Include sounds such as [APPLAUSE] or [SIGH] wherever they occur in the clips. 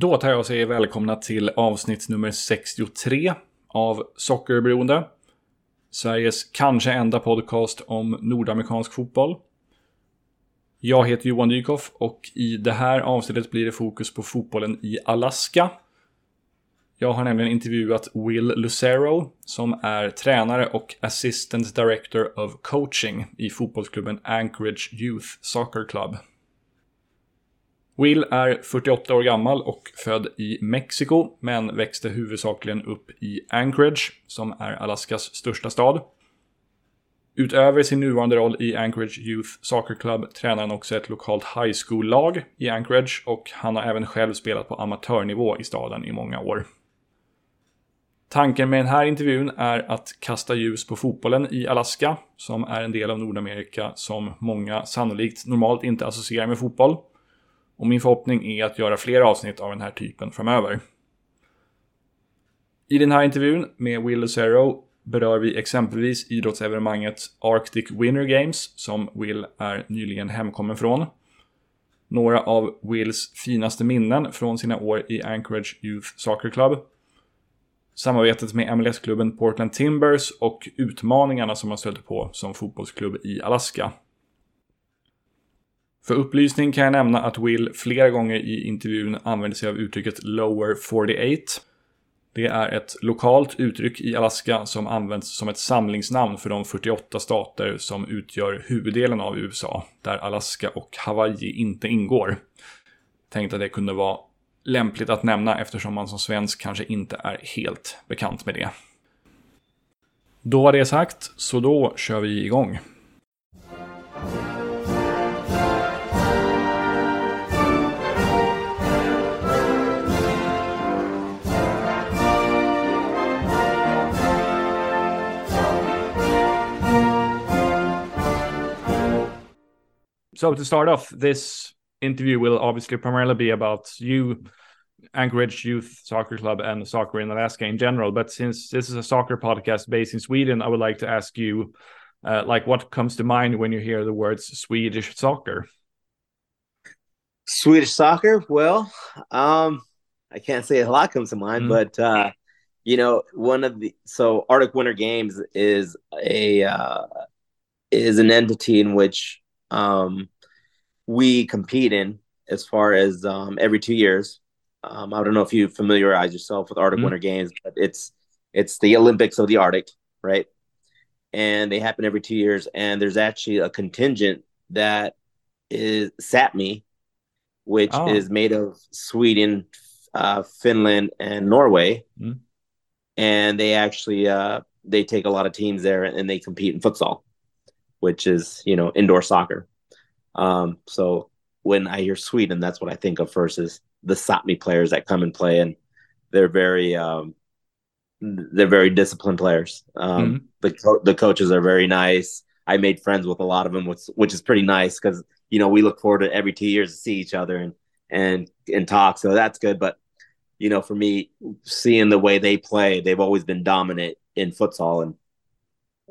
Då tar jag och säger välkomna till avsnitt nummer 63 av Sockerberoende. Sveriges kanske enda podcast om nordamerikansk fotboll. Jag heter Johan Dykhoff och i det här avsnittet blir det fokus på fotbollen i Alaska. Jag har nämligen intervjuat Will Lucero som är tränare och assistant director of coaching i fotbollsklubben Anchorage Youth Soccer Club. Will är 48 år gammal och född i Mexiko, men växte huvudsakligen upp i Anchorage, som är Alaskas största stad. Utöver sin nuvarande roll i Anchorage Youth Soccer Club tränar han också ett lokalt high school-lag i Anchorage och han har även själv spelat på amatörnivå i staden i många år. Tanken med den här intervjun är att kasta ljus på fotbollen i Alaska, som är en del av Nordamerika som många sannolikt normalt inte associerar med fotboll. Och min förhoppning är att göra fler avsnitt av den här typen framöver. I den här intervjun med Will Lucero berör vi exempelvis idrottsevenemanget Arctic Winter Games som Will är nyligen hemkommen från. Några av Wills finaste minnen från sina år i Anchorage Youth Soccer Club. Samarbetet med MLS-klubben Portland Timbers och utmaningarna som man stöter på som fotbollsklubb i Alaska. För upplysning kan jag nämna att Will flera gånger i intervjun använder sig av uttrycket Lower 48. Det är ett lokalt uttryck i Alaska som används som ett samlingsnamn för de 48 stater som utgör huvuddelen av USA, där Alaska och Hawaii inte ingår. Tänkte att det kunde vara lämpligt att nämna eftersom man som svensk kanske inte är helt bekant med det. Då var det sagt, så då kör vi igång. So to start off, this interview will obviously primarily be about you, Anchorage Youth Soccer Club, and soccer in Alaska in general. But since this is a soccer podcast based in Sweden, I would like to ask you, uh, like, what comes to mind when you hear the words Swedish soccer? Swedish soccer? Well, um, I can't say a lot comes to mind, mm. but uh, you know, one of the so Arctic Winter Games is a uh, is an entity in which um, we compete in as far as um, every two years. Um, I don't know if you familiarize yourself with Arctic mm-hmm. Winter Games, but it's it's the Olympics of the Arctic, right? And they happen every two years. And there's actually a contingent that is Sapmi, which oh. is made of Sweden, uh, Finland, and Norway. Mm-hmm. And they actually uh, they take a lot of teams there and they compete in futsal which is you know indoor soccer. Um, so when I hear Sweden, that's what I think of first is the Sapmi players that come and play, and they're very um, they're very disciplined players. Um, mm-hmm. The co- the coaches are very nice. I made friends with a lot of them, which which is pretty nice because you know we look forward to every two years to see each other and and and talk. So that's good. But you know, for me, seeing the way they play, they've always been dominant in futsal and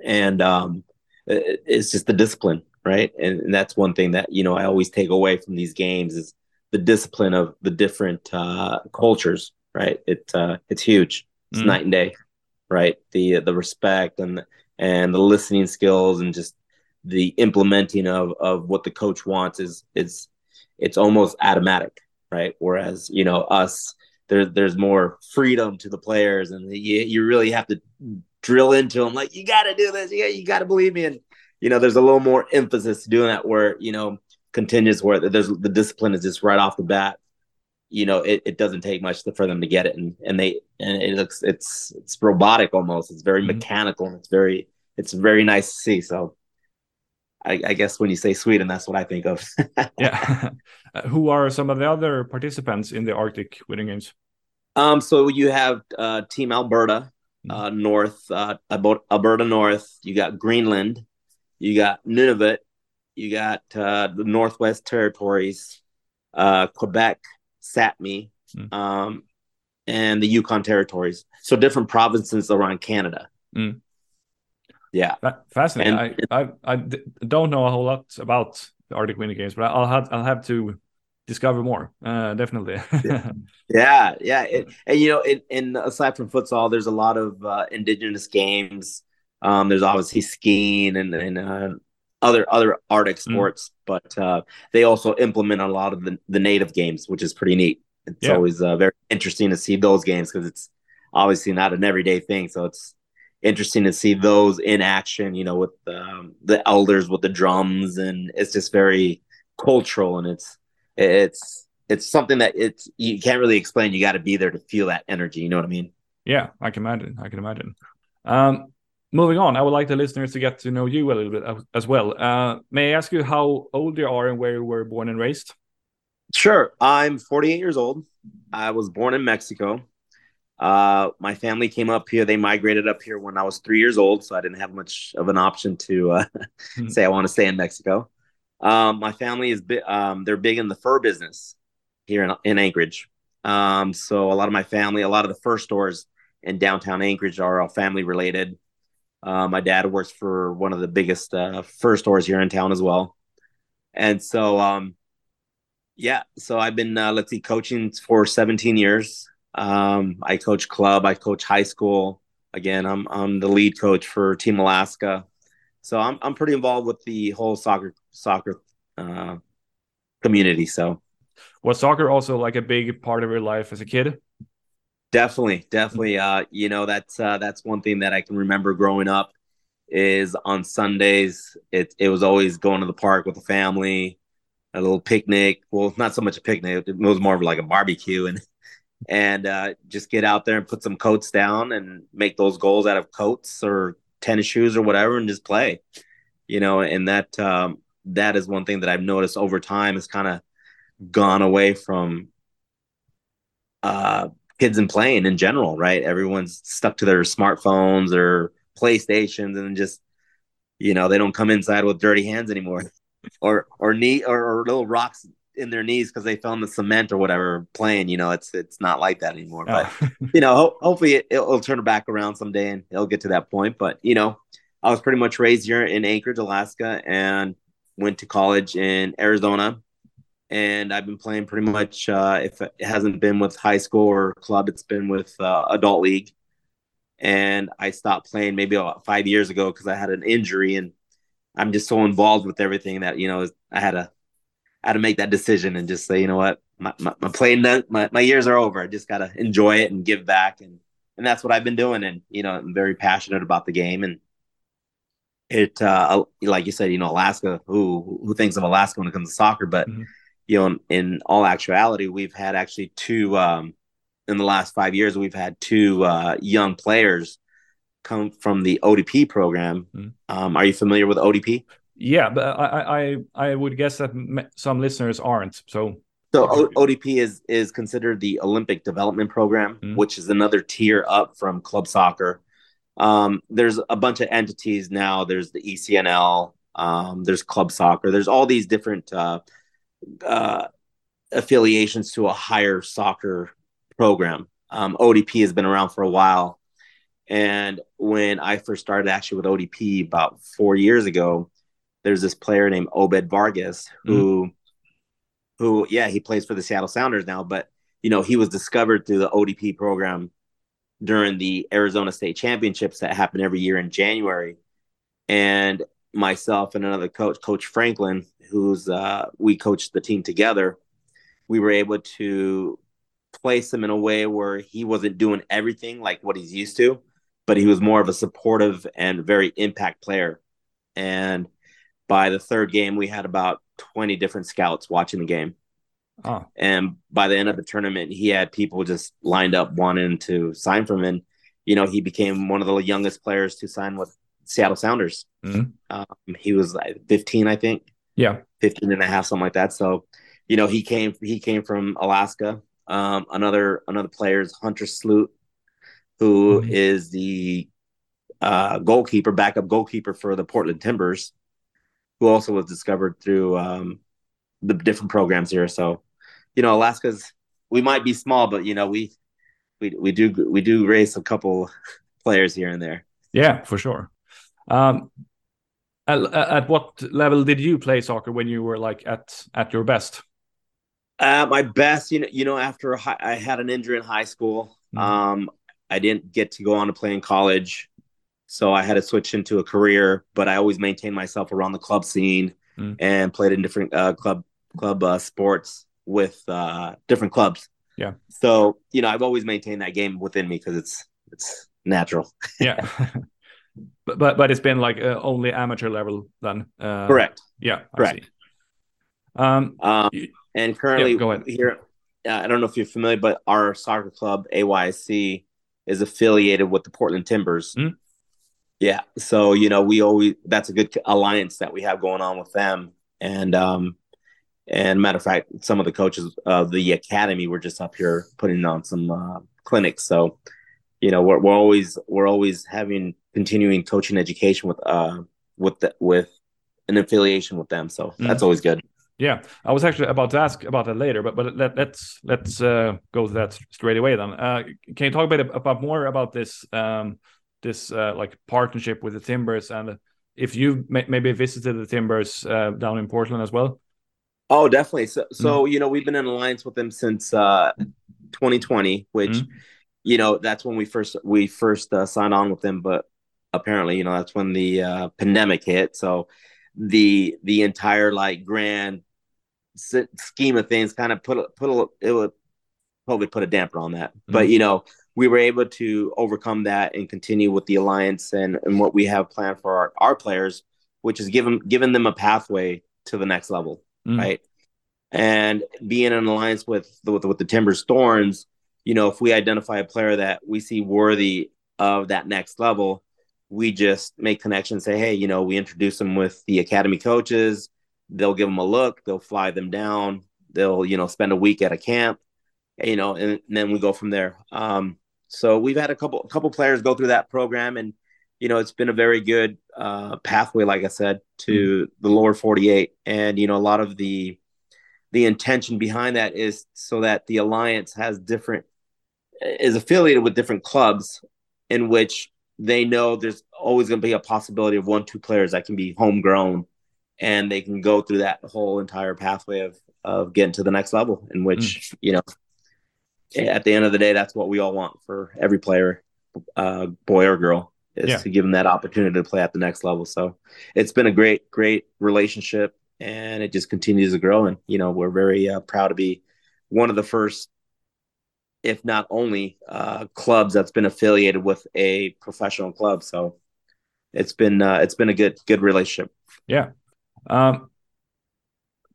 and um, it's just the discipline, right? And, and, that's one thing that you know I always take away from these games is the discipline of the different uh, cultures, right? It uh, it's huge. It's mm. night and day, right? The the respect and and the listening skills and just the implementing of of what the coach wants is is it's almost automatic, right? Whereas you know us, there's there's more freedom to the players, and you you really have to drill into them like you got to do this, yeah, you got to believe me, and you know, there's a little more emphasis to doing that where you know contingents where there's the discipline is just right off the bat. You know, it, it doesn't take much for them to get it, and and they and it looks it's it's robotic almost. It's very mm-hmm. mechanical, and it's very it's very nice to see. So I, I, guess when you say Sweden, that's what I think of. [LAUGHS] yeah. [LAUGHS] Who are some of the other participants in the Arctic Winter Games? Um, so you have uh, Team Alberta, uh, North, uh, Alberta North. You got Greenland, you got Nunavut, you got uh, the Northwest Territories, uh, Quebec, Sapmi, mm. um, and the Yukon Territories. So different provinces around Canada. Mm. Yeah, fascinating. And, I, I I don't know a whole lot about the Arctic Winter Games, but I'll have I'll have to discover more. Uh, definitely. yeah, [LAUGHS] yeah, it, and you know, and aside from futsal, there's a lot of uh, indigenous games. Um, there's obviously skiing and and uh, other other Arctic mm. sports, mm. but uh, they also implement a lot of the, the native games, which is pretty neat. It's yeah. always uh, very interesting to see those games because it's obviously not an everyday thing. So it's interesting to see those in action. You know, with um, the elders with the drums, and it's just very cultural, and it's it's it's something that it's you can't really explain. You got to be there to feel that energy. You know what I mean? Yeah, I can imagine. I can imagine. Um, moving on, I would like the listeners to get to know you a little bit as well. Uh, may I ask you how old you are and where you were born and raised? Sure. I'm 48 years old. I was born in Mexico. Uh, my family came up here. They migrated up here when I was three years old, so I didn't have much of an option to uh, mm-hmm. [LAUGHS] say I want to stay in Mexico. Um, my family is bi- um, they're big in the fur business here in, in Anchorage. Um, so a lot of my family, a lot of the fur stores in downtown Anchorage are all family related. Uh, my dad works for one of the biggest uh, fur stores here in town as well. And so, um, yeah, so I've been, uh, let's see, coaching for 17 years. Um, I coach club, I coach high school. Again, I'm, I'm the lead coach for Team Alaska. So I'm, I'm pretty involved with the whole soccer, soccer uh, community. So, was soccer also like a big part of your life as a kid? Definitely, definitely. Uh, you know, that's uh, that's one thing that I can remember growing up is on Sundays. It it was always going to the park with the family, a little picnic. Well, not so much a picnic; it was more of like a barbecue, and and uh, just get out there and put some coats down and make those goals out of coats or tennis shoes or whatever, and just play. You know, and that um, that is one thing that I've noticed over time has kind of gone away from uh kids and playing in general, right? Everyone's stuck to their smartphones or PlayStations and just you know, they don't come inside with dirty hands anymore. [LAUGHS] or or knee or, or little rocks in their knees because they fell in the cement or whatever playing. You know, it's it's not like that anymore. Oh. But [LAUGHS] you know, ho- hopefully it, will turn back around someday and it'll get to that point. But you know, I was pretty much raised here in Anchorage, Alaska, and went to college in Arizona and I've been playing pretty much. Uh, if it hasn't been with high school or club, it's been with uh, adult league. And I stopped playing maybe about five years ago because I had an injury, and I'm just so involved with everything that you know I had to I had to make that decision and just say, you know what, my, my, my playing my, my years are over. I just gotta enjoy it and give back, and and that's what I've been doing. And you know, I'm very passionate about the game, and it uh, like you said, you know, Alaska. Who who thinks of Alaska when it comes to soccer, but mm-hmm you know, in in, all actuality, we've had actually two um, in the last five years. We've had two uh, young players come from the ODP program. Mm. Um, are you familiar with ODP? Yeah, but I I I would guess that some listeners aren't. So so o- ODP is is considered the Olympic Development Program, mm. which is another tier up from club soccer. Um, there's a bunch of entities now. There's the ECNL. Um, there's club soccer. There's all these different uh, uh, affiliations to a higher soccer program. Um, ODP has been around for a while. And when I first started actually with ODP about four years ago, there's this player named Obed Vargas who, mm. who, yeah, he plays for the Seattle Sounders now, but you know, he was discovered through the ODP program during the Arizona State Championships that happen every year in January. And myself and another coach, Coach Franklin, who's uh, we coached the team together, we were able to place him in a way where he wasn't doing everything like what he's used to, but he was more of a supportive and very impact player. And by the third game, we had about 20 different scouts watching the game. Oh. And by the end of the tournament, he had people just lined up wanting to sign from him. You know, he became one of the youngest players to sign with Seattle Sounders. Mm-hmm. Um, he was like 15, I think. Yeah. 15 and a half, something like that. So, you know, he came he came from Alaska. Um, another another player is Hunter Sulte, who mm-hmm. is the uh, goalkeeper, backup goalkeeper for the Portland Timbers, who also was discovered through um, the different programs here. So, you know, Alaska's we might be small, but you know, we we we do we do raise a couple [LAUGHS] players here and there. Yeah, for sure. Um, at, at what level did you play soccer when you were like at at your best? Uh, my best, you know, you know, after high, I had an injury in high school, mm-hmm. um, I didn't get to go on to play in college, so I had to switch into a career. But I always maintained myself around the club scene mm-hmm. and played in different uh, club club uh, sports with uh, different clubs. Yeah. So you know, I've always maintained that game within me because it's it's natural. [LAUGHS] yeah. but, but but it's been like uh, only amateur level then. Uh, Correct. Yeah. Correct. Um, um, and currently yeah, go ahead. here, I don't know if you're familiar, but our soccer club AYC is affiliated with the Portland Timbers. Mm. Yeah, so you know we always that's a good alliance that we have going on with them, and um, and matter of fact, some of the coaches of the academy were just up here putting on some uh, clinics. So, you know, we're, we're always we're always having continuing coaching education with uh with the, with an affiliation with them. So mm. that's always good. Yeah, I was actually about to ask about that later, but but let, let's, let's uh, go to that straight away then. Uh, can you talk a bit about more about this um, this uh, like partnership with the Timbers and if you may maybe visited the Timbers uh, down in Portland as well? Oh, definitely. So, so mm. you know, we've been in alliance with them since uh, 2020, which mm. you know that's when we first we first uh, signed on with them. But apparently, you know, that's when the pandemic hit. So the the entire like grand scheme of things kind of put a, put a, it would probably put a damper on that. Mm-hmm. But you know, we were able to overcome that and continue with the alliance and, and what we have planned for our, our players, which is given giving them a pathway to the next level, mm-hmm. right? And being in an alliance with the, with, with the Timbers Thorns, you know, if we identify a player that we see worthy of that next level, we just make connections. Say, hey, you know, we introduce them with the academy coaches they'll give them a look, they'll fly them down, they'll you know spend a week at a camp, you know, and, and then we go from there. Um, so we've had a couple a couple players go through that program, and you know it's been a very good uh, pathway, like I said, to mm-hmm. the lower 48, and you know a lot of the the intention behind that is so that the alliance has different is affiliated with different clubs in which they know there's always going to be a possibility of one two players that can be homegrown and they can go through that whole entire pathway of of getting to the next level in which mm. you know at the end of the day that's what we all want for every player uh, boy or girl is yeah. to give them that opportunity to play at the next level. So it's been a great great relationship and it just continues to grow. And you know we're very uh, proud to be one of the first if not only uh, clubs that's been affiliated with a professional club. So it's been uh, it's been a good good relationship. Yeah. Um,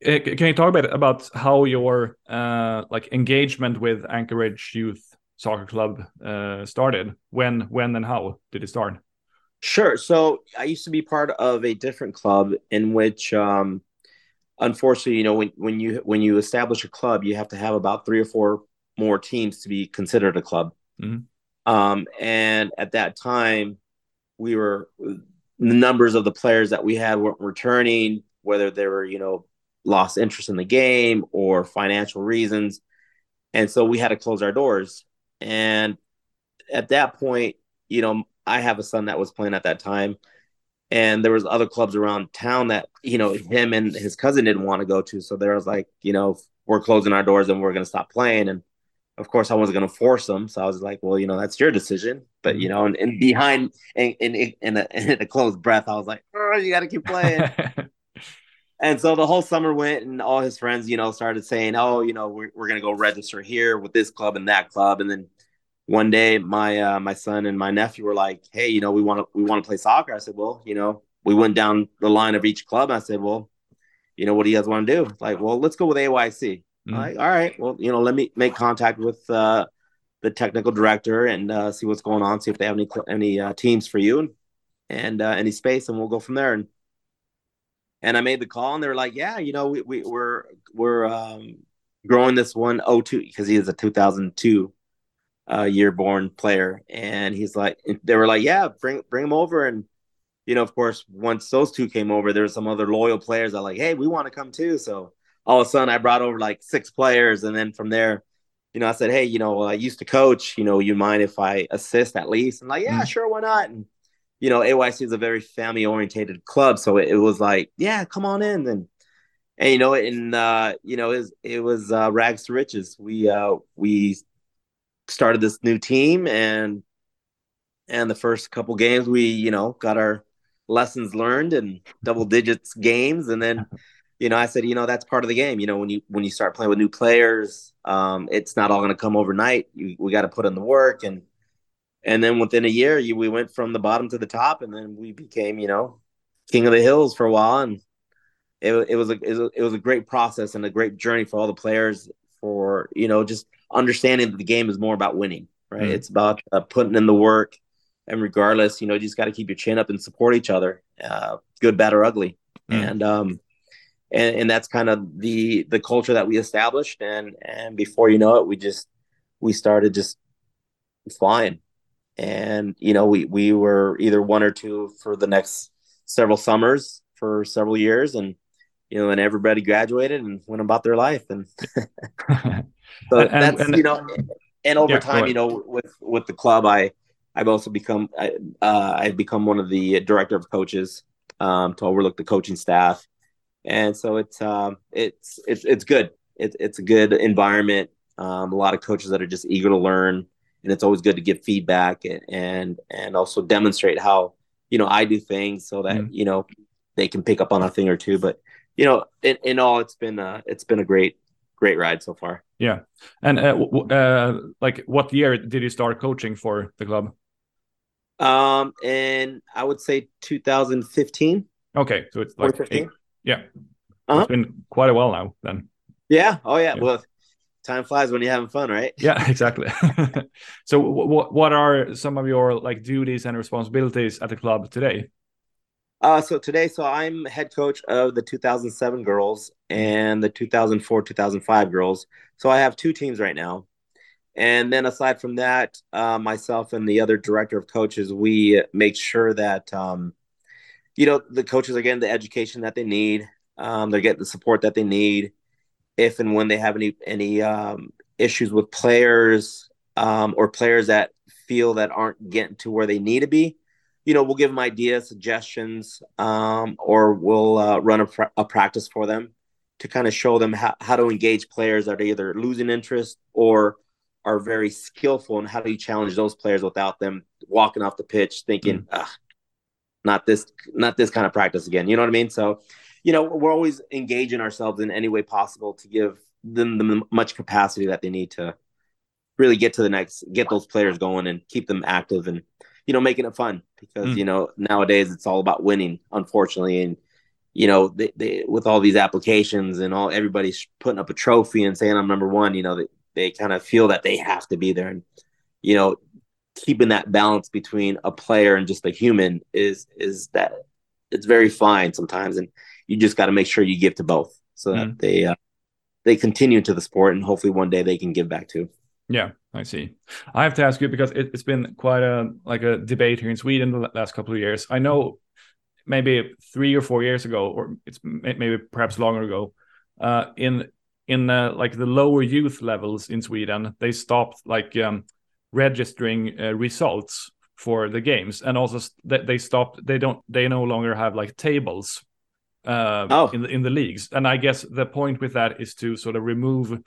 can you talk a bit about how your uh, like engagement with Anchorage Youth Soccer Club uh, started? When, when, and how did it start? Sure. So I used to be part of a different club in which, um, unfortunately, you know, when when you when you establish a club, you have to have about three or four more teams to be considered a club. Mm-hmm. Um, and at that time, we were the numbers of the players that we had weren't returning, whether they were, you know, lost interest in the game or financial reasons. And so we had to close our doors. And at that point, you know, I have a son that was playing at that time. And there was other clubs around town that, you know, him and his cousin didn't want to go to. So there was like, you know, we're closing our doors and we're going to stop playing. And of course I wasn't going to force them. So I was like, well, you know, that's your decision. But you know, and, and behind in in in a, in a closed breath, I was like, oh, you got to keep playing. [LAUGHS] and so the whole summer went, and all his friends, you know, started saying, oh, you know, we're we're going to go register here with this club and that club, and then one day my uh, my son and my nephew were like, hey, you know, we want to we want to play soccer. I said, well, you know, we went down the line of each club. I said, well, you know, what do you guys want to do? Like, well, let's go with AYC. Mm-hmm. Like, all right, well, you know, let me make contact with uh, the technical director and uh, see what's going on, see if they have any any uh, teams for you and, and uh, any space, and we'll go from there. And and I made the call, and they were like, yeah, you know, we, we we're we're um, growing this one oh two because he is a 2002 uh, year born player, and he's like, they were like, yeah, bring bring him over, and you know, of course, once those two came over, there were some other loyal players that like, hey, we want to come too, so all of a sudden I brought over like six players, and then from there, you know, I said, hey, you know, I used to coach. You know, you mind if I assist at least? And like, yeah, mm-hmm. sure, why not? And you know, AYC is a very family orientated club, so it, it, was like, yeah, come on in. And and you know, and uh, you know, it was, it was uh, rags to riches. We uh, we started this new team, and and the first couple games, we you know got our lessons learned and double digits games, and then you know, I said, you know, that's part of the game. You know, when you when you start playing with new players, um, it's not all going to come overnight. You, we got to put in the work, and and then within a year, you, we went from the bottom to the top, and then we became, you know, king of the hills for a while, and it, it was a it was a great process and a great journey for all the players. For you know, just understanding that the game is more about winning, right? Mm. It's about uh, putting in the work, and regardless, you know, you just got to keep your chin up and support each other, uh, good, bad, or ugly, mm. and um and, and that's kind of the the culture that we established and and before you know it we just we started just flying and you know we we were either one or two for the next several summers for several years and you know and everybody graduated and went about their life and [LAUGHS] so and, that's and, you know and over yeah, time you know with with the club i i've also become I, uh, i've become one of the director of coaches um, to overlook the coaching staff and so it's um, it's it's it's good. It's it's a good environment. Um, a lot of coaches that are just eager to learn, and it's always good to give feedback and and, and also demonstrate how you know I do things so that mm you know they can pick up on a thing or two. But you know, in, in all, it's been uh, it's been a great great ride so far. Yeah, and uh, uh, like what year did you start coaching for the club? Um, and I would say 2015. Okay, so it's like eight, yeah. Uh-huh. It's been quite a while now then. Yeah. Oh yeah. yeah. Well, time flies when you're having fun, right? Yeah, [LAUGHS] exactly. [LAUGHS] [LAUGHS] so what what are some of your like duties and responsibilities at the club today? Uh, so today, so I'm head coach of the 2007 girls and the 2004 2005 girls. So I have two teams right now. And then aside from that, uh, myself and the other director of coaches, we make sure that um, you know the coaches are getting the education that they need. Um, they're getting the support that they need. If and when they have any any um, issues with players um, or players that feel that aren't getting to where they need to be, you know, we'll give them ideas, suggestions, um, or we'll uh, run a, a, practice for them to kind of show them how, how to engage players that are either losing interest or are very skillful and how do you challenge those players without them walking off the pitch thinking, mm. Not this not this kind of practice again. You know what i mean? So you know we're always engaging ourselves in any way possible to give them the much capacity that they need to really get to the next get those players going and keep them active and you know making it fun because mm. you know nowadays it's all about winning unfortunately. And you know they, they with all these applications and all everybody's putting up a trophy and saying i'm number one you know they, they kind of feel that they have to be there. And you know keeping that balance between a player and just a human is is that it's very fine sometimes, and you just got to make sure you give to both so that mm. they uh, they continue to the sport, and hopefully one day they can give back too. Yeah, I see. I have to ask you because it, has been quite a like a debate here in Sweden the last couple of years. I know maybe three or four years ago, or it's maybe perhaps longer ago, uh, in in uh, like the lower youth levels in Sweden, they stopped like um, registering uh, results for the games and also that they stopped they don't they no longer have like tables uh, oh. in the in the leagues and i guess the point with that is to sort of remove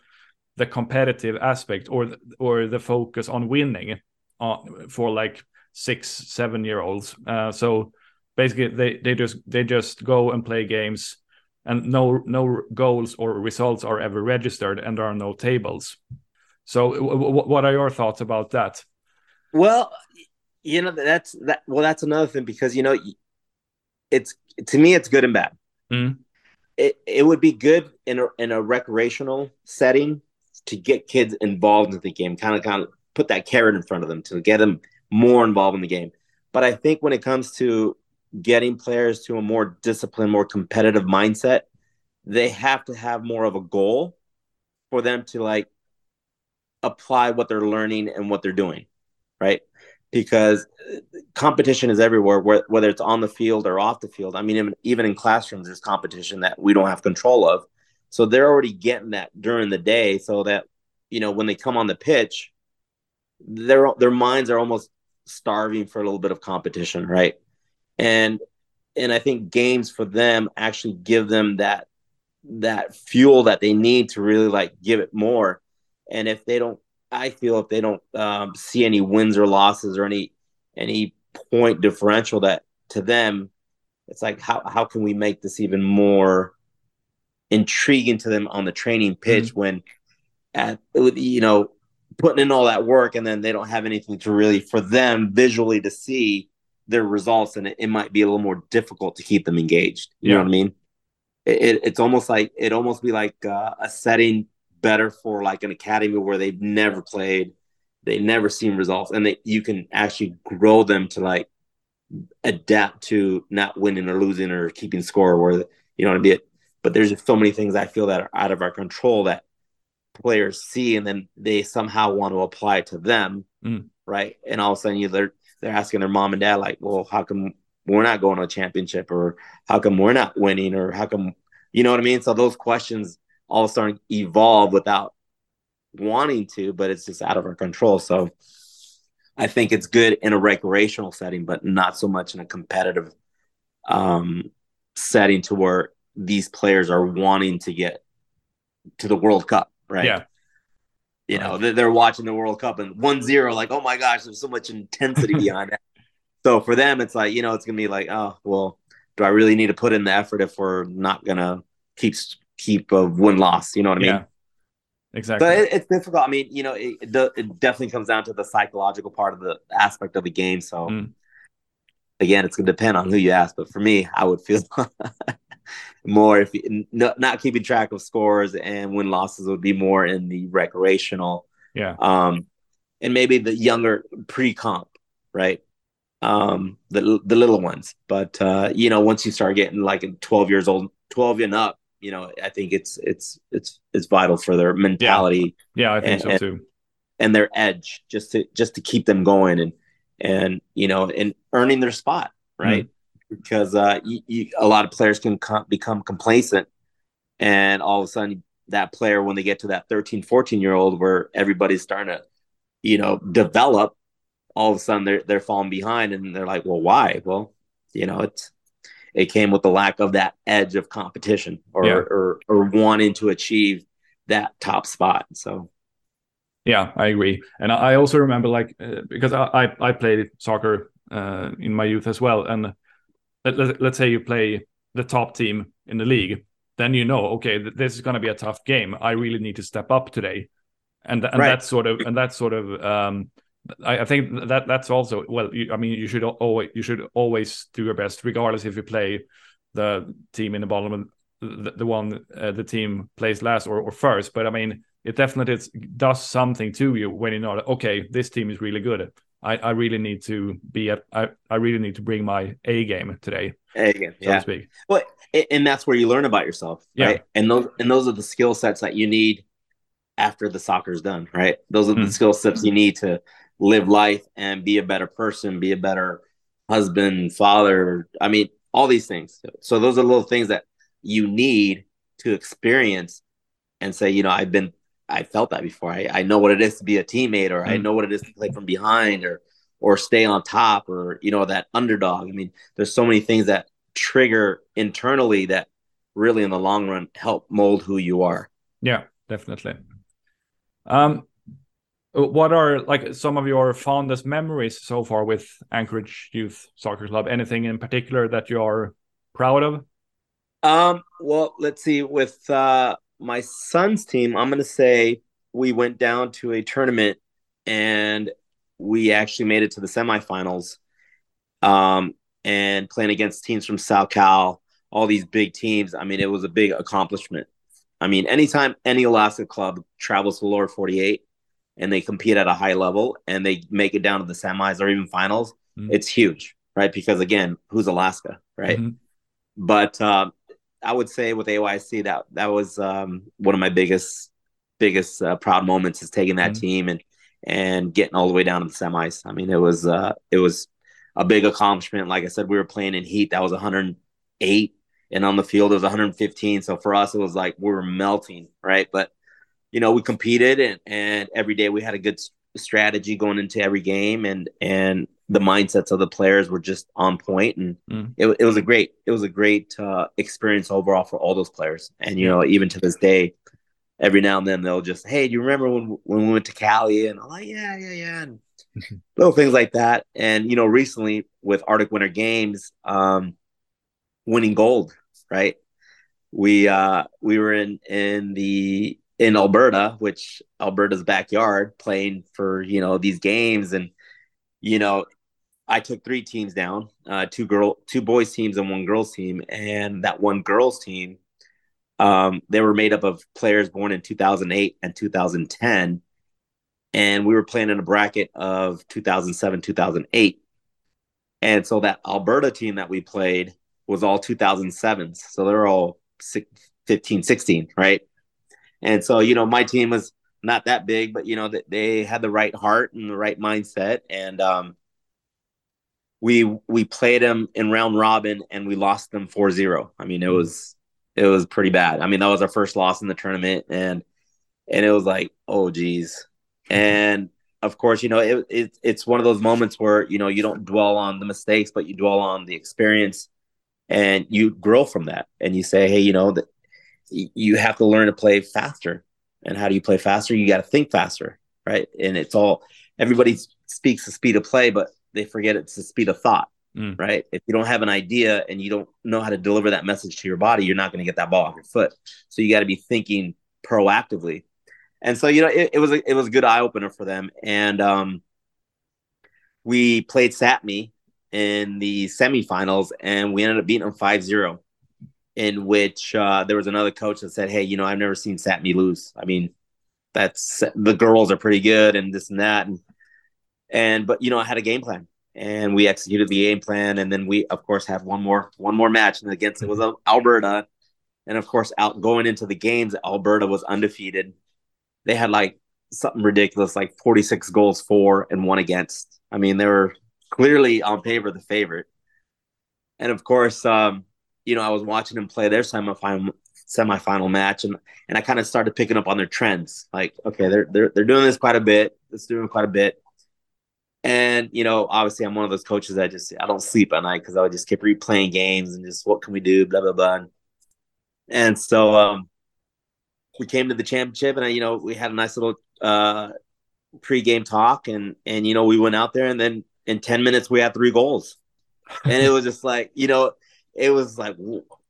the competitive aspect or or the focus on winning uh, for like six seven year olds uh, so basically they they just they just go and play games and no no goals or results are ever registered and there are no tables so, what are your thoughts about that? Well, you know that's that. Well, that's another thing because you know, it's to me it's good and bad. Mm. It it would be good in a in a recreational setting to get kids involved in the game, kind of kind of put that carrot in front of them to get them more involved in the game. But I think when it comes to getting players to a more disciplined, more competitive mindset, they have to have more of a goal for them to like apply what they're learning and what they're doing, right? Because uh, competition is everywhere, whether it's on the field or off the field. I mean, even in classrooms, there's competition that we don't have control of. So they're already getting that during the day, so that you know when they come on the pitch, their their minds are almost starving for a little bit of competition, right? And and I think games for them actually give them that that fuel that they need to really like give it more. And if they don't, I feel if they don't um, see any wins or losses or any any point differential that to them, it's like how how can we make this even more intriguing to them on the training pitch mm-hmm. when at you know putting in all that work and then they don't have anything to really for them visually to see their results and it, it might be a little more difficult to keep them engaged you yeah. know what i mean it, it's almost like it almost be like uh, a setting better for like an academy where they've never played they never seen results and that you can actually grow them to like adapt to not winning or losing or keeping score where you know what I mean. But there's just so many things I feel that are out of our control that players see and then they somehow want to apply to them, mm. right? And all of a sudden you they're they're asking their mom and dad like, well, how come we're not going to a championship or how come we're not winning or how come you know what I mean? So those questions all starting evolve without wanting to, but it's just out of our control. So I think it's good in a recreational setting, but not so much in a competitive um, setting to where these players are wanting to get to the World Cup, right? Yeah. You know, they're watching the World Cup and 1 0, like, oh my gosh, there's so much intensity [LAUGHS] behind it. So for them, it's like, you know, it's going to be like, oh, well, do I really need to put in the effort if we're not going to keep keep a win loss? You know what I mean? Yeah. Exactly. But it, it's difficult. I mean, you know, it, it, definitely comes down to the psychological part of the aspect of the game. So, mm. again, it's going to depend on who you ask. But for me, I would feel [LAUGHS] more if you, no, not keeping track of scores and win losses would be more in the recreational. Yeah. Um, and maybe the younger pre comp, right? Um, the the little ones. But uh, you know, once you start getting like 12 years old, 12 and up, you know, I think it's it's it's it's vital for their mentality. Yeah, yeah I think and, so and, too. And their edge, just to just to keep them going and and you know and earning their spot, right? Mm-hmm. Because uh, you, you, a lot of players can com- become complacent, and all of a sudden that player when they get to that 13 14 year old where everybody's starting to you know develop all of a sudden they're they're falling behind and they're like well why well you know it's it came with the lack of that edge of competition or, yeah. or, or wanting to achieve that top spot. So, yeah, I agree. And I also remember like, uh, because I, I played soccer uh, in my youth as well. And let, let's say you play the top team in the league, then you know, okay, this is going to be a tough game. I really need to step up today. And, and right. that's sort of, and that's sort of, um, I, I think that that's also well. You, I mean, you should always you should always do your best, regardless if you play the team in the bottom, the, the one uh, the team plays last or, or first. But I mean, it definitely does something to you when you know that okay, this team is really good. I, I really need to be at I, I really need to bring my A game today. A game, so yeah. to speak. Well, and that's where you learn about yourself, yeah. right? And those and those are the skill sets that you need after the soccer's done, right? Those are the mm. skill sets you need to live life and be a better person, be a better husband, father. I mean, all these things. So those are little things that you need to experience and say, you know, I've been, I felt that before. I, I know what it is to be a teammate, or mm. I know what it is to play from behind, or or stay on top, or you know that underdog. I mean, there's so many things that trigger internally that really, in the long run, help mold who you are. Yeah, definitely. Um, what are like some of your fondest memories so far with Anchorage Youth Soccer Club? Anything in particular that you're proud of? Um, well, let's see. With uh, my son's team, I'm going to say we went down to a tournament and we actually made it to the semifinals. Um, and playing against teams from South Cal, all these big teams. I mean, it was a big accomplishment. I mean, anytime any Alaska club travels to lower 48, and they compete at a high level and they make it down to the semis or even finals, mm-hmm. it's huge, right? Because again, who's Alaska, right? Mm-hmm. But um, I would say with AYC that that was um, one of my biggest biggest uh, proud moments is taking that mm-hmm. team and and getting all the way down to the semis. I mean, it was uh, it was a big accomplishment. Like I said, we were playing in heat that was 108, and on the field it was 115. So for us, it was like we were melting, right? But you know, we competed and, and every day we had a good strategy going into every game. And, and the mindsets of the players were just on point, and mm. it, it was a great it was a great uh, experience overall for all those players. And you know, even to this day, every now and then they'll just, hey, do you remember when when we went to Cali? And I'm like, yeah, yeah, yeah, and [LAUGHS] little things like that. And you know, recently with Arctic Winter Games, um, winning gold, right? We uh we were in in the in Alberta, which Alberta's backyard, playing for you know these games, and you know, I took three teams down, uh, two girl, two boys teams, and one girls team, and that one girls team, um, they were made up of players born in 2008 and 2010, and we were playing in a bracket of 2007, 2008, and so that Alberta team that we played was all 2007s, so they're all 15, 16, right? And so, you know, my team was not that big, but you know, that they had the right heart and the right mindset. And um, we we played them in round robin and we lost them 4-0. I mean, it was it was pretty bad. I mean, that was our first loss in the tournament and and it was like, oh geez. And of course, you know, it, it it's one of those moments where, you know, you don't dwell on the mistakes, but you dwell on the experience and you grow from that. And you say, hey, you know, that you have to learn to play faster. And how do you play faster? You got to think faster, right? And it's all everybody speaks the speed of play, but they forget it's the speed of thought, mm. right? If you don't have an idea and you don't know how to deliver that message to your body, you're not going to get that ball off your foot. So you got to be thinking proactively. And so you know, it, it was a, it was a good eye opener for them. And um, we played Sapmi in the semifinals, and we ended up beating them 5-0 in which uh, there was another coach that said, "Hey, you know, I've never seen Sapmi lose. I mean, that's the girls are pretty good and this and that, and and but you know, I had a game plan and we executed the game plan, and then we of course have one more one more match, and against it was Alberta, and of course, out going into the games, Alberta was undefeated. They had like something ridiculous, like forty six goals for and one against. I mean, they were clearly on paper the favorite, and of course. um you know, I was watching them play their semifinal semifinal match, and and I kind of started picking up on their trends. Like, okay, they're they're they're doing this quite a bit. It's doing quite a bit. And you know, obviously, I'm one of those coaches that just I don't sleep at night because I would just keep replaying games and just what can we do, blah blah blah. And so um, we came to the championship, and I, you know, we had a nice little uh, pre-game talk, and and you know, we went out there, and then in ten minutes we had three goals, and it was just like you know, it was like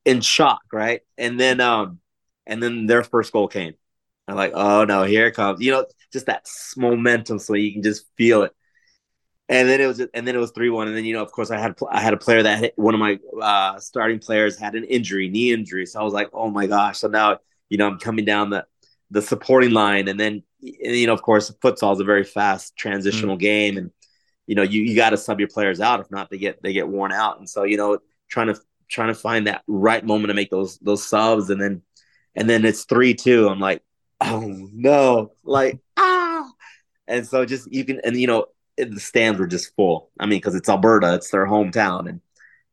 in shock, right? And then um and then their first goal came. I'm like, oh no, here it comes. You know, just that momentum, so you can just feel it. And then it was, and then it was three one. And then you know, of course, I had I had a player that hit, one of my uh, starting players had an injury, knee injury. So I was like, oh my gosh. So now you know I'm coming down the the supporting line, and then and, you know, of course, futsal is a very fast transitional mm-hmm. game, and you know, you you got to sub your players out. If not, they get they get worn out. And so you know, trying to trying to find that right moment to make those those subs, and then and then it's three two. I'm like, oh no, like [LAUGHS] ah, and so just you can and you know the stands were just full. I mean, because it's Alberta, it's their hometown, and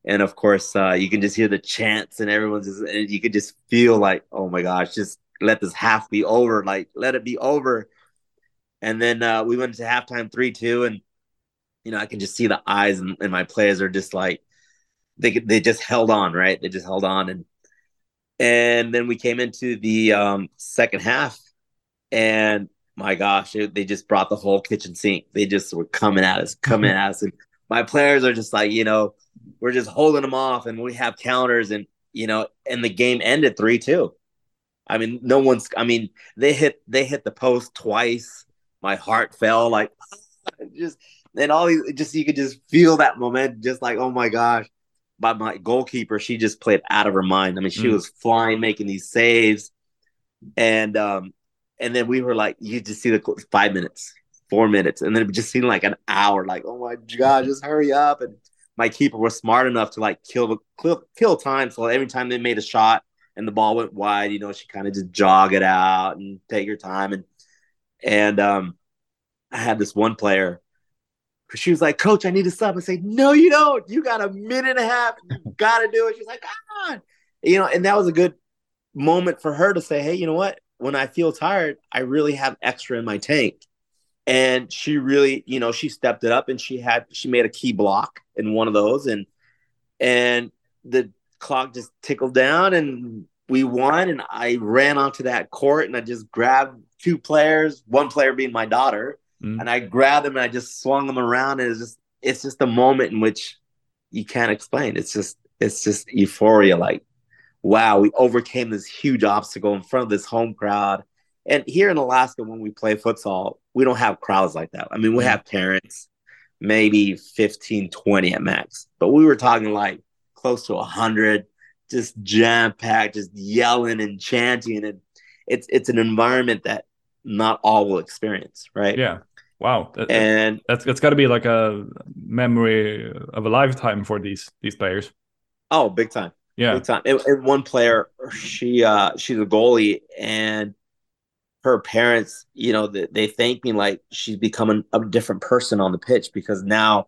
and of course uh, you can just hear the chants and everyone's just and you could just feel like, oh my gosh, just let this half be over, like let it be over. And then uh, we went to halftime three two, and you know I can just see the eyes and, and my players are just like they they just held on, right? They just held on, and and then we came into the um, second half, and my gosh, it, they just brought the whole kitchen sink. They just were coming at us, coming at us, and my players are just like, you know, we're just holding them off, and we have counters, and you know, and the game ended three two. I mean, no one's. I mean, they hit they hit the post twice. My heart fell like [LAUGHS] just and all these just you could just feel that moment, just like oh my gosh by my goalkeeper, she just played out of her mind. I mean, she mm. was flying, making these saves, and um, and then we were like, you just see the five minutes, four minutes, and then it just seemed like an hour. Like, oh my god, just hurry up! And my keeper was smart enough to like kill the kill, kill time. So every time they made a shot and the ball went wide, you know, she kind of just jog it out and take her time. And and um, I had this one player she was like, Coach, I need to sub. I say, No, you don't. You got a minute and a half. You [LAUGHS] got to do it. She's like, Come on. You know, and that was a good moment for her to say, Hey, you know what? When I feel tired, I really have extra in my tank. and she really, you know, she stepped it up and she had she made a key block in one of those and and the clock just tickled down and we won and I ran onto that court and I just grabbed two players, one player being my daughter, mm. and I grabbed them and I just swung them around and it's just it's just a moment in which you can't explain. It's just it's just euphoria like wow, we overcame this huge obstacle in front of this home crowd. And here in Alaska, when we play futsal, we don't have crowds like that. I mean, we mm. have parents, maybe 15, 20 at max, but we were talking like close to 100, just jam packed, just yelling and chanting. And it's, it's an environment that not all will experience, right? Yeah. Wow. That, and that's, that's got to be like a memory of a lifetime for these, these players. Oh, big time. Yeah. Big time. And, and one player, she, uh, she's a goalie and her parents, you know, they, they thank me like she's becoming a different person on the pitch because now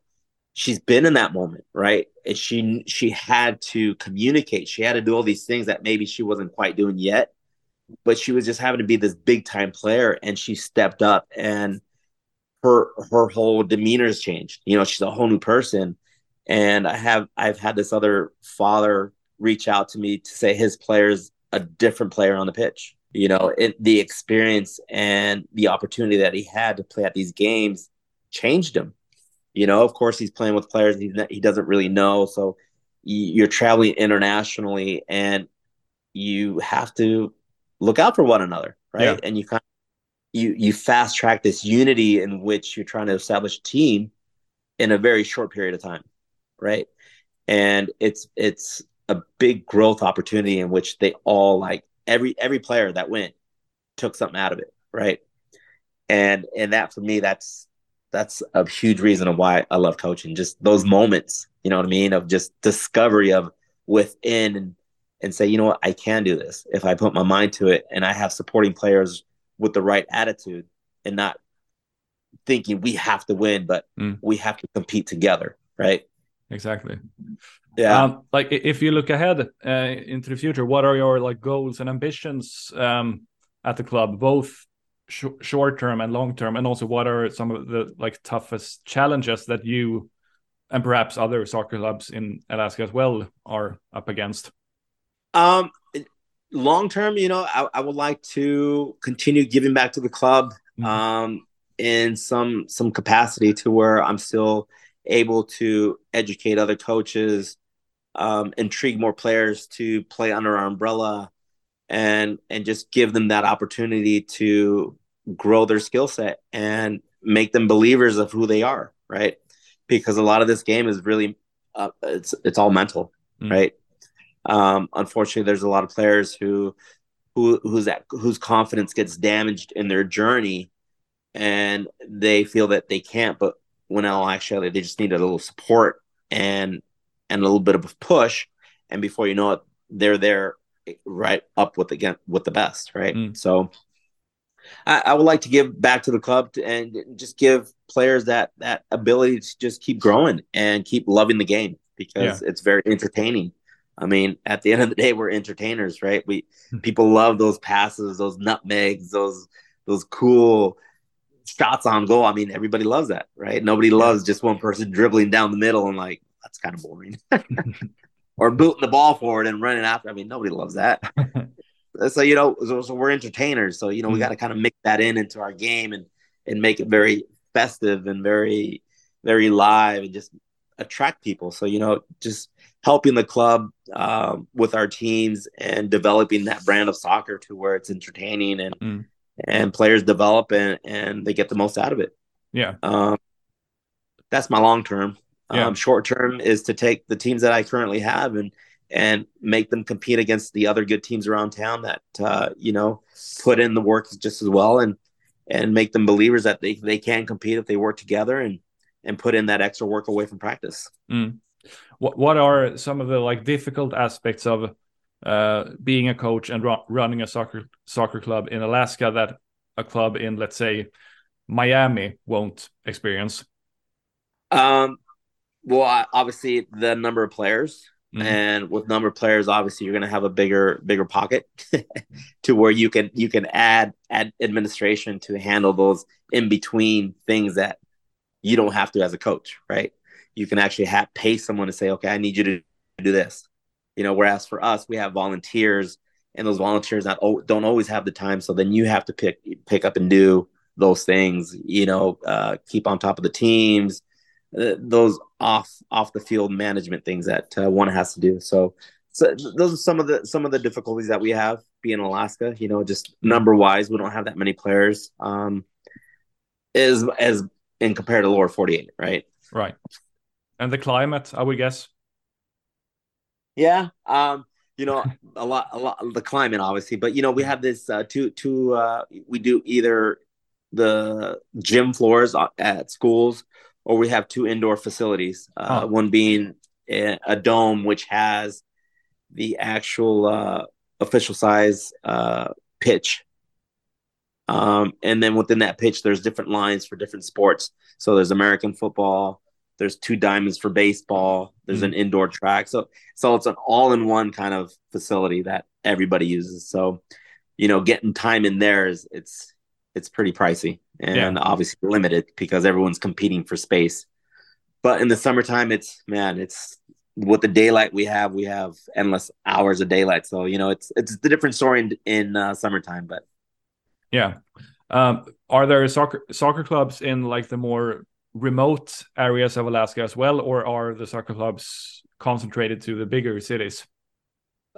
she's been in that moment, right? And she she had to communicate. She had to do all these things that maybe she wasn't quite doing yet, but she was just having to be this big time player, and she stepped up, and her her whole demeanor has changed. You know, she's a whole new person. And I have I've had this other father reach out to me to say his player's a different player on the pitch you know it, the experience and the opportunity that he had to play at these games changed him you know of course he's playing with players he, he doesn't really know so you're traveling internationally and you have to look out for one another right yeah. and you kind of you you fast track this unity in which you're trying to establish a team in a very short period of time right and it's it's a big growth opportunity in which they all like every every player that went took something out of it, right? And and that for me, that's that's a huge reason of why I love coaching. Just those moments, you know what I mean, of just discovery of within and and say, you know what, I can do this if I put my mind to it, and I have supporting players with the right attitude and not thinking we have to win, but mm. we have to compete together, right? Exactly. Yeah. Um, like if you look ahead uh, into the future, what are your like goals and ambitions um, at the club, both sh short term and long term, and also what are some of the like toughest challenges that you and perhaps other soccer clubs in Alaska as well are up against? Um, long term, you know, I, I would like to continue giving back to the club mm -hmm. um, in some some capacity to where I'm still able to educate other coaches um, intrigue more players to play under our umbrella and and just give them that opportunity to grow their skill set and make them believers of who they are right because a lot of this game is really uh, it's it's all mental mm. right um, unfortunately there's a lot of players who who who's that whose confidence gets damaged in their journey and they feel that they can't but when all actually they just need a little support and and a little bit of a push, and before you know it, they're there right up with again with the best, right? Mm. So I, I, would like to give back to the club to, and just give players that that ability to just keep growing and keep loving the game because yeah. it's very entertaining. I mean, at the end of the day, we're entertainers, right? We hmm. people love those passes, those nutmegs, those those cool shots on goal. I mean, everybody loves that, right? Nobody loves just one person dribbling down the middle and like that's kind of boring. [LAUGHS] [LAUGHS] or booting the ball forward and running after. I mean, nobody loves that. [LAUGHS] so you know, so, so, we're entertainers. So you know, we mm-hmm. got to kind of mix that in into our game and and make it very festive and very very live and just attract people. So you know, just helping the club um, with our teams and developing that brand of soccer to where it's entertaining and mm. and players develop and and they get the most out of it. Yeah. Um, that's my long term. Yeah. Um, short term is to take the teams that I currently have and and make them compete against the other good teams around town that uh, you know put in the work just as well and and make them believers that they, they can compete if they work together and and put in that extra work away from practice. Mm. What what are some of the like difficult aspects of uh, being a coach and running a soccer soccer club in Alaska that a club in let's say Miami won't experience? Um, well, obviously the number of players, Mm-hmm. And with number of players, obviously you're going to have a bigger bigger pocket [LAUGHS] to where you can you can add add administration to handle those in between things that you don't have to as a coach, right? You can actually have pay someone to say, okay, I need you to do this, you know. Whereas for us, we have volunteers, and those volunteers not don't always have the time, so then you have to pick pick up and do those things, you know, uh, keep on top of the teams, uh, those off off the field management things that uh, one has to do. So, so those are some of the some of the difficulties that we have being in Alaska. You know, just number wise, we don't have that many players. Um, is as in compared to lower forty eight, right? Right. And the climate, I would guess. Yeah. Um, you know, a lot, a lot, the climate, obviously, but you know, we have this uh, two, two. Uh, we do either the gym floors at schools or we have two indoor facilities. Uh, oh. One being a, a, dome, which has the actual uh, official size uh, pitch. Um, and then within that pitch, there's different lines for different sports. So there's American football, there's two diamonds for baseball, there's mm-hmm. an indoor track. So so it's an all-in-one kind of facility that everybody uses. So, you know, getting time in there is it's it's pretty pricey and yeah. obviously limited because everyone's competing for space. But in the summertime, it's man, it's with the daylight we have, we have endless hours of daylight. So you know, it's it's the different story in, in uh, summertime. But yeah, um, are there soccer soccer clubs in like the more remote areas of Alaska as well, or are the soccer clubs concentrated to the bigger cities?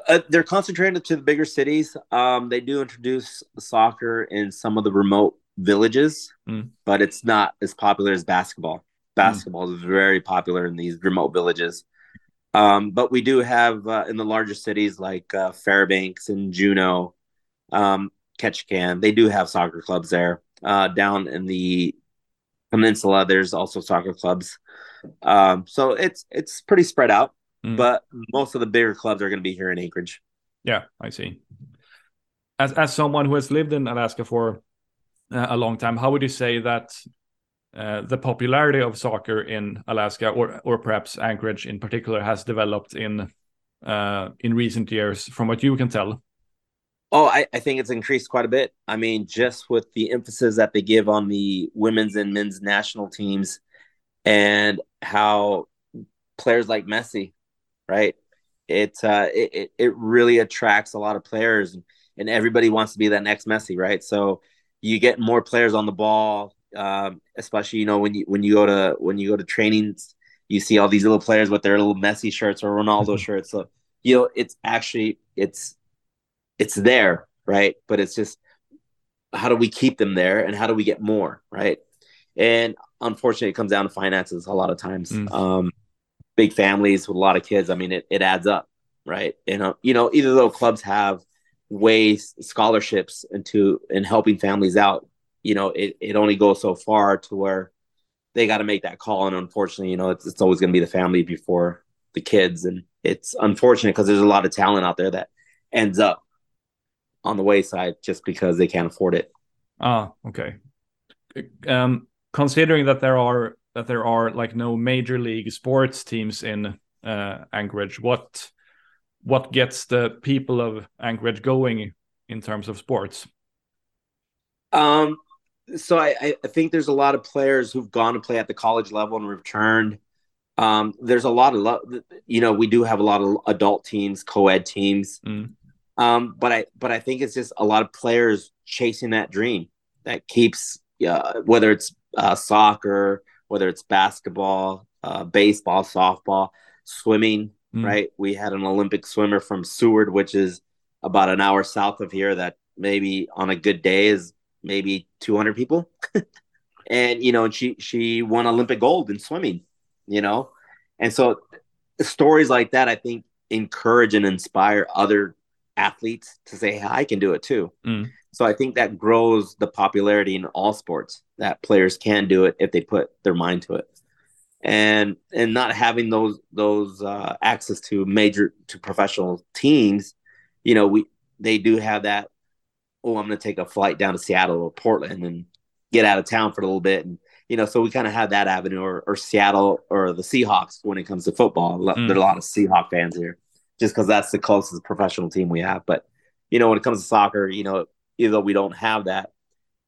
Uh, they're concentrated to the bigger cities. Um, they do introduce soccer in some of the remote villages, mm. but it's not as popular as basketball. Basketball mm. is very popular in these remote villages. Um, but we do have uh, in the larger cities like uh, Fairbanks and Juneau, um, Ketchikan, they do have soccer clubs there. Uh, down in the peninsula, there's also soccer clubs. Um, so it's it's pretty spread out, mm. but most of the bigger clubs are going to be here in Anchorage. Yeah, I see. As as someone who has lived in Alaska for uh, a long time. How would you say that uh, the popularity of soccer in Alaska, or or perhaps Anchorage in particular, has developed in uh, in recent years, from what you can tell? Oh, I, I think it's increased quite a bit. I mean, just with the emphasis that they give on the women's and men's national teams, and how players like Messi, right? It uh, it it really attracts a lot of players, and everybody wants to be that next Messi, right? So you get more players on the ball, um, especially you know when you when you go to when you go to trainings, you see all these little players with their little Messi shirts or Ronaldo mm-hmm. shirts. So you know it's actually it's it's there, right? But it's just how do we keep them there and how do we get more, right? And unfortunately, it comes down to finances a lot of times. Mm. Um, big families with a lot of kids. I mean, it, it adds up, right? And uh, you know, either though clubs have ways scholarships into in helping families out you know it, it only goes so far to where they got to make that call and unfortunately you know it's, it's always going to be the family before the kids and it's unfortunate because there's a lot of talent out there that ends up on the wayside just because they can't afford it ah okay um considering that there are that there are like no major league sports teams in uh, Anchorage what what gets the people of Anchorage going in terms of sports? Um, so I, I think there's a lot of players who've gone to play at the college level and returned. Um, there's a lot of, lo- you know, we do have a lot of adult teams, co-ed teams. Mm. Um, but I, but I think it's just a lot of players chasing that dream that keeps, uh, whether it's uh, soccer, whether it's basketball, uh, baseball, softball, swimming, mm. right? We had an Olympic swimmer from Seward, which is about an hour south of here, that maybe on a good day is maybe 200 people. [LAUGHS] and, you know, she, she won Olympic gold in swimming, you know? And so stories like that, I think, encourage and inspire other athletes to say, hey, I can do it too. Mm. So I think that grows the popularity in all sports that players can do it if they put their mind to it and and not having those those uh, access to major to professional teams, you know, we they do have that. Oh, I'm going to take a flight down to Seattle or Portland and get out of town for a little bit and you know, so we kind of have that avenue, or, or Seattle or the Seahawks when it comes to football. Mm. There are a lot of Seahawk fans here, just because that's the closest professional team we have. But you know, when it comes to soccer, you know, even though we don't have that,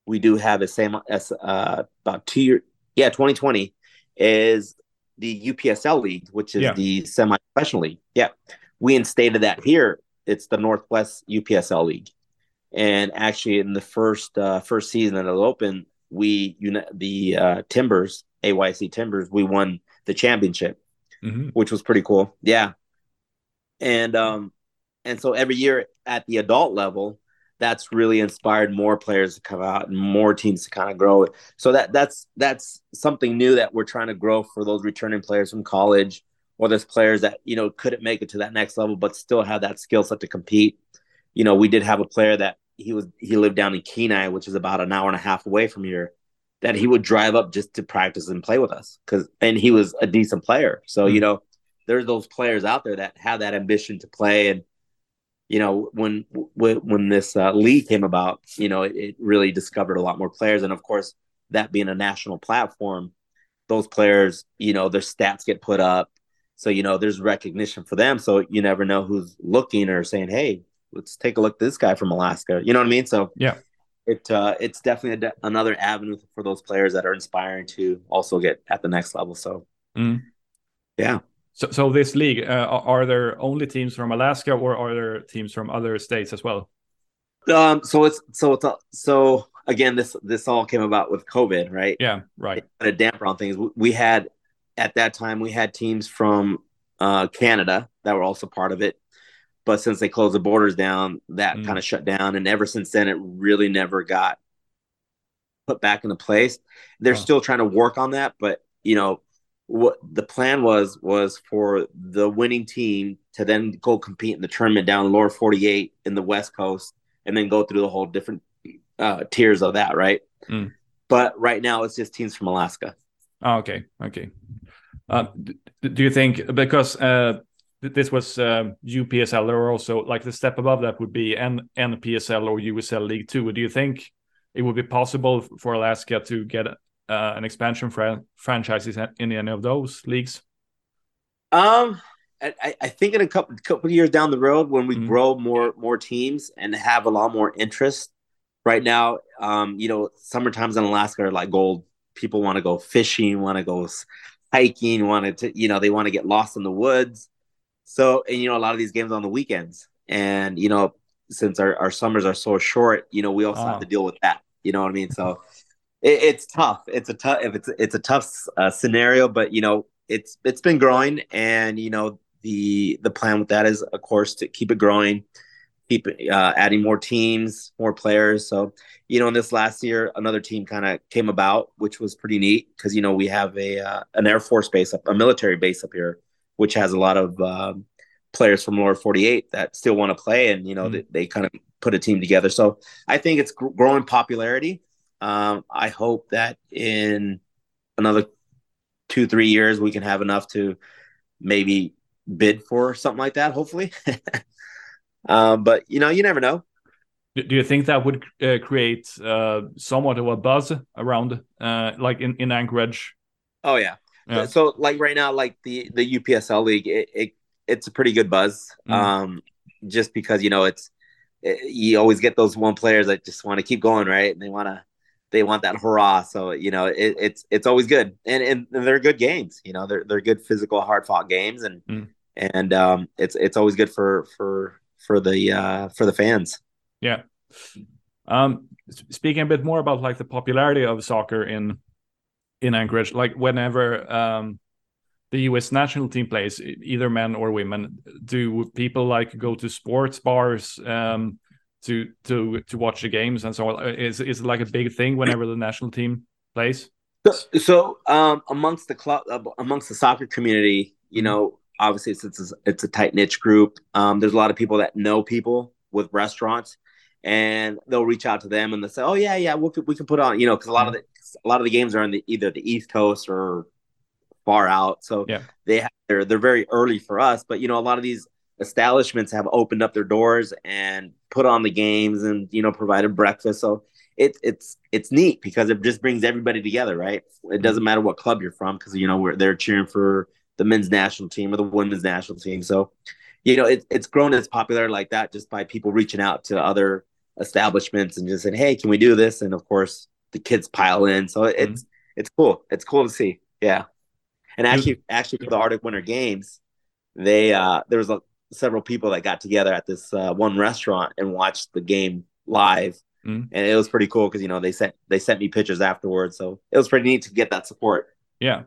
we do have the same as uh, about two year, yeah, 2020 is the UPSL league, which is yeah. the semi-professional league. Yeah, we instated that here. It's the Northwest UPSL league, and actually in the first uh, first season that it opened, we uni- the uh, Timbers AYC Timbers we won the championship, mm-hmm. which was pretty cool. Yeah, and um, and so every year at the adult level, that's really inspired more players to come out and more teams to kind of grow. So that that's that's something new that we're trying to grow for those returning players from college or those players that you know couldn't make it to that next level but still have that skill set to compete. You know, we did have a player that he was he lived down in Kenai, which is about an hour and a half away from here, that he would drive up just to practice and play with us because and he was a decent player. So mm-hmm. you know, there's those players out there that have that ambition to play and you know when when, when this uh, league came about, you know, it, it really discovered a lot more players, and of course that being a national platform, those players, you know, their stats get put up. So, you know, there's recognition for them. So you never know who's looking or saying, Hey, let's take a look at this guy from Alaska. You know what I mean? So yeah, it uh, it's definitely de- another avenue for those players that are inspiring to also get at the next level. So mm. yeah. So, so this league, uh, are there only teams from Alaska, or are there teams from other states as well? Um, so it's so it's so again, this this all came about with COVID, right? Yeah, right. a damper on things. We had at that time we had teams from uh, Canada that were also part of it. But since they closed the borders down, that mm. kind of shut down. And ever since then, it really never got put back into place. They're oh. still trying to work on that, but you know what the plan was was for the winning team to then go compete in the tournament down lower 48 in the west coast and then go through the whole different uh, tiers of that right mm. but right now it's just teams from alaska oh, okay okay uh, do you think because uh, this was uh, UPSL or also like the step above that would be N NPSL or USL League Two. Do you think it would be possible for Alaska to get uh, an expansion for franchises in any of those leagues? Um, I, I think in a couple couple years down the road, when we mm -hmm. grow more more teams and have a lot more interest. Right now, um, you know, summer times in Alaska are like gold. People want to go fishing, want to go hiking, wanted to, you know, they want to get lost in the woods so, and you know, a lot of these games on the weekends, and you know, since our, our summers are so short, you know, we also oh. have to deal with that. You know what I mean? So, it, it's tough. It's a tough. If it's it's a tough uh, scenario, but you know, it's it's been growing, and you know, the the plan with that is, of course, to keep it growing, keep uh, adding more teams, more players. So, you know, in this last year, another team kind of came about, which was pretty neat because you know we have a uh, an Air Force base up, a military base up here which has a lot of um, players from lower 48 that still want to play and you know mm they, they, kind of put a team together so i think it's gr- growing popularity um, i hope that in another two three years we can have enough to maybe bid for something like that hopefully um, [LAUGHS] but you know you never know do you think that would uh, create uh, somewhat of a buzz around uh, like in, in anchorage oh yeah yeah. So like right now, like the the UPSL league, it, it it's a pretty good buzz. Mm. Um, just because you know it's it, you always get those one players that just want to keep going, right? And they want to they want that hurrah. So you know it, it's it's always good, and, and they're good games. You know they're they're good physical, hard fought games, and mm. and um, it's it's always good for for for the uh, for the fans. Yeah. Um, speaking a bit more about like the popularity of soccer in in Anchorage. Like whenever um, the U.S. national team plays, either men or women, do people like go to sports bars um, to to to watch the games and so on? Is is it like a big thing whenever the national team plays? So, so um, amongst the club, uh, amongst the soccer community, you know, obviously it's it's a, it's a tight niche group. Um, there's a lot of people that know people with restaurants, and they'll reach out to them and they'll say, "Oh yeah, yeah, we can, we can put on," you know, because a lot of the a lot of the games are in the either the East Coast or far out. So yeah. they have, they're they're very early for us. But you know, a lot of these establishments have opened up their doors and put on the games and you know provided breakfast. So it, it's it's neat because it just brings everybody together, right? It doesn't matter what club you're from because you know we're they're cheering for the men's national team or the women's national team. So, you know, it, it's grown as popular like that just by people reaching out to other establishments and just saying, "Hey, can we do this?" And of course, the kids pile in. So it's mm-hmm. it's cool. It's cool to see. Yeah. And actually, actually for the Arctic Winter Games, they uh, there was a, several people that got together at this uh, one restaurant and watched the game live Mm-hmm. And it was pretty cool because you know they sent they sent me pictures afterwards, so it was pretty neat to get that support. Yeah.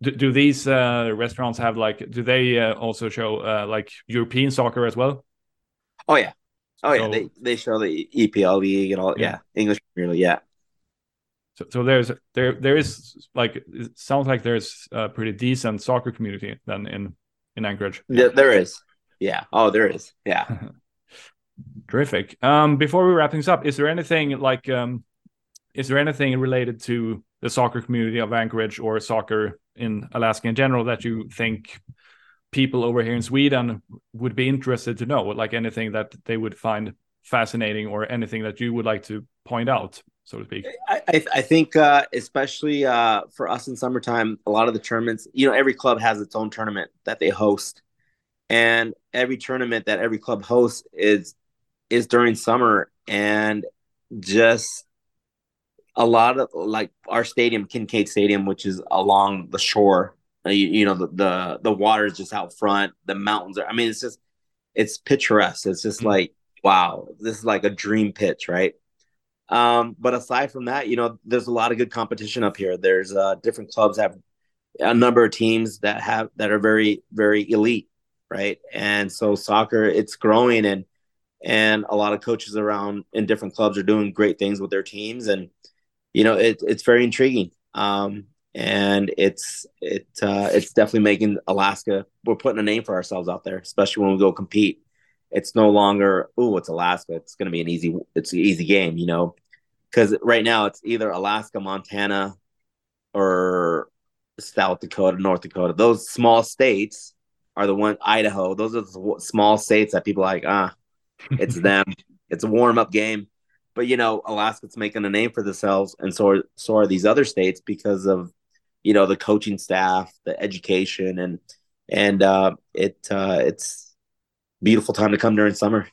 Do, do these uh, restaurants have like? Do they uh, also show uh, like European soccer as well? Oh yeah, oh yeah. they they show the EPL league and all. Yeah, yeah English Premier League. Yeah. So, so there's there there is like it sounds like there's a pretty decent soccer community then in in Anchorage. Yeah, there is. Yeah. Oh, there is. Yeah. [LAUGHS] Terrific. Um, before we wrap things up, is there anything like um, is there anything related to the soccer community of Anchorage or soccer in Alaska in general that you think people over here in Sweden would be interested to know? Like anything that they would find fascinating or anything that you would like to point out, so to speak? I, I think, uh, especially uh, for us in summertime, a lot of the tournaments, you know, every club has its own tournament that they host. And every tournament that every club hosts is is during summer and just a lot of like our stadium, Kincaid Stadium, which is along the shore. Uh, you, you, know, the, the the water is just out front. The mountains are. I mean, it's just it's picturesque. It's just mm-hmm. like wow, this is like a dream pitch, right? Um, but aside from that, you know, there's a lot of good competition up here. There's uh, different clubs have a number of teams that have that are very very elite, right? And so soccer, it's growing and and a lot of coaches around in different clubs are doing great things with their teams. And you know it, it's very intriguing. Um, and it's it uh, it's definitely making alaska we're putting a name for ourselves out there especially when we go compete. It's no longer oh it's alaska. It's going to be an easy it's an easy game you know? Because right now it's either alaska montana or south dakota north dakota those small states are the one idaho those are the small states that people like ah it's [LAUGHS] them. It's a warm up game. But you know, Alaska's making a name for themselves, and so are, so are these other states because of you know the coaching staff, the education, and and uh, it uh, it's beautiful time to come during summer.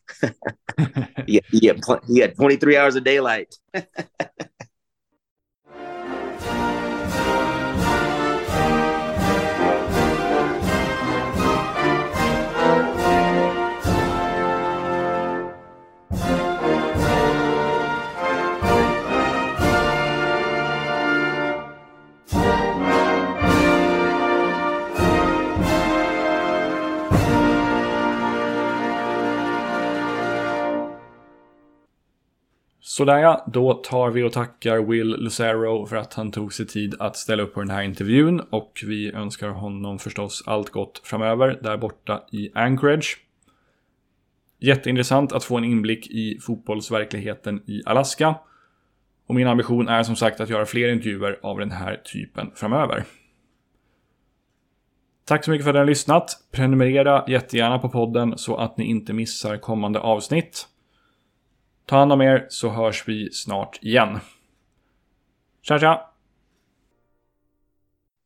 you, you, get, you get 23 hours of daylight. [LAUGHS] Sådär ja, då tar vi och tackar Will Lucero för att han tog sig tid att ställa upp på den här intervjun och vi önskar honom förstås allt gott framöver där borta i Anchorage. Jätteintressant att få en inblick i fotbollsverkligheten i Alaska. Och min ambition är som sagt att göra fler intervjuer av den här typen framöver. Tack så mycket för att ni har lyssnat. Prenumerera jättegärna på podden så att ni inte missar kommande avsnitt. Ta hand om er så hörs vi snart igen. Tja tja!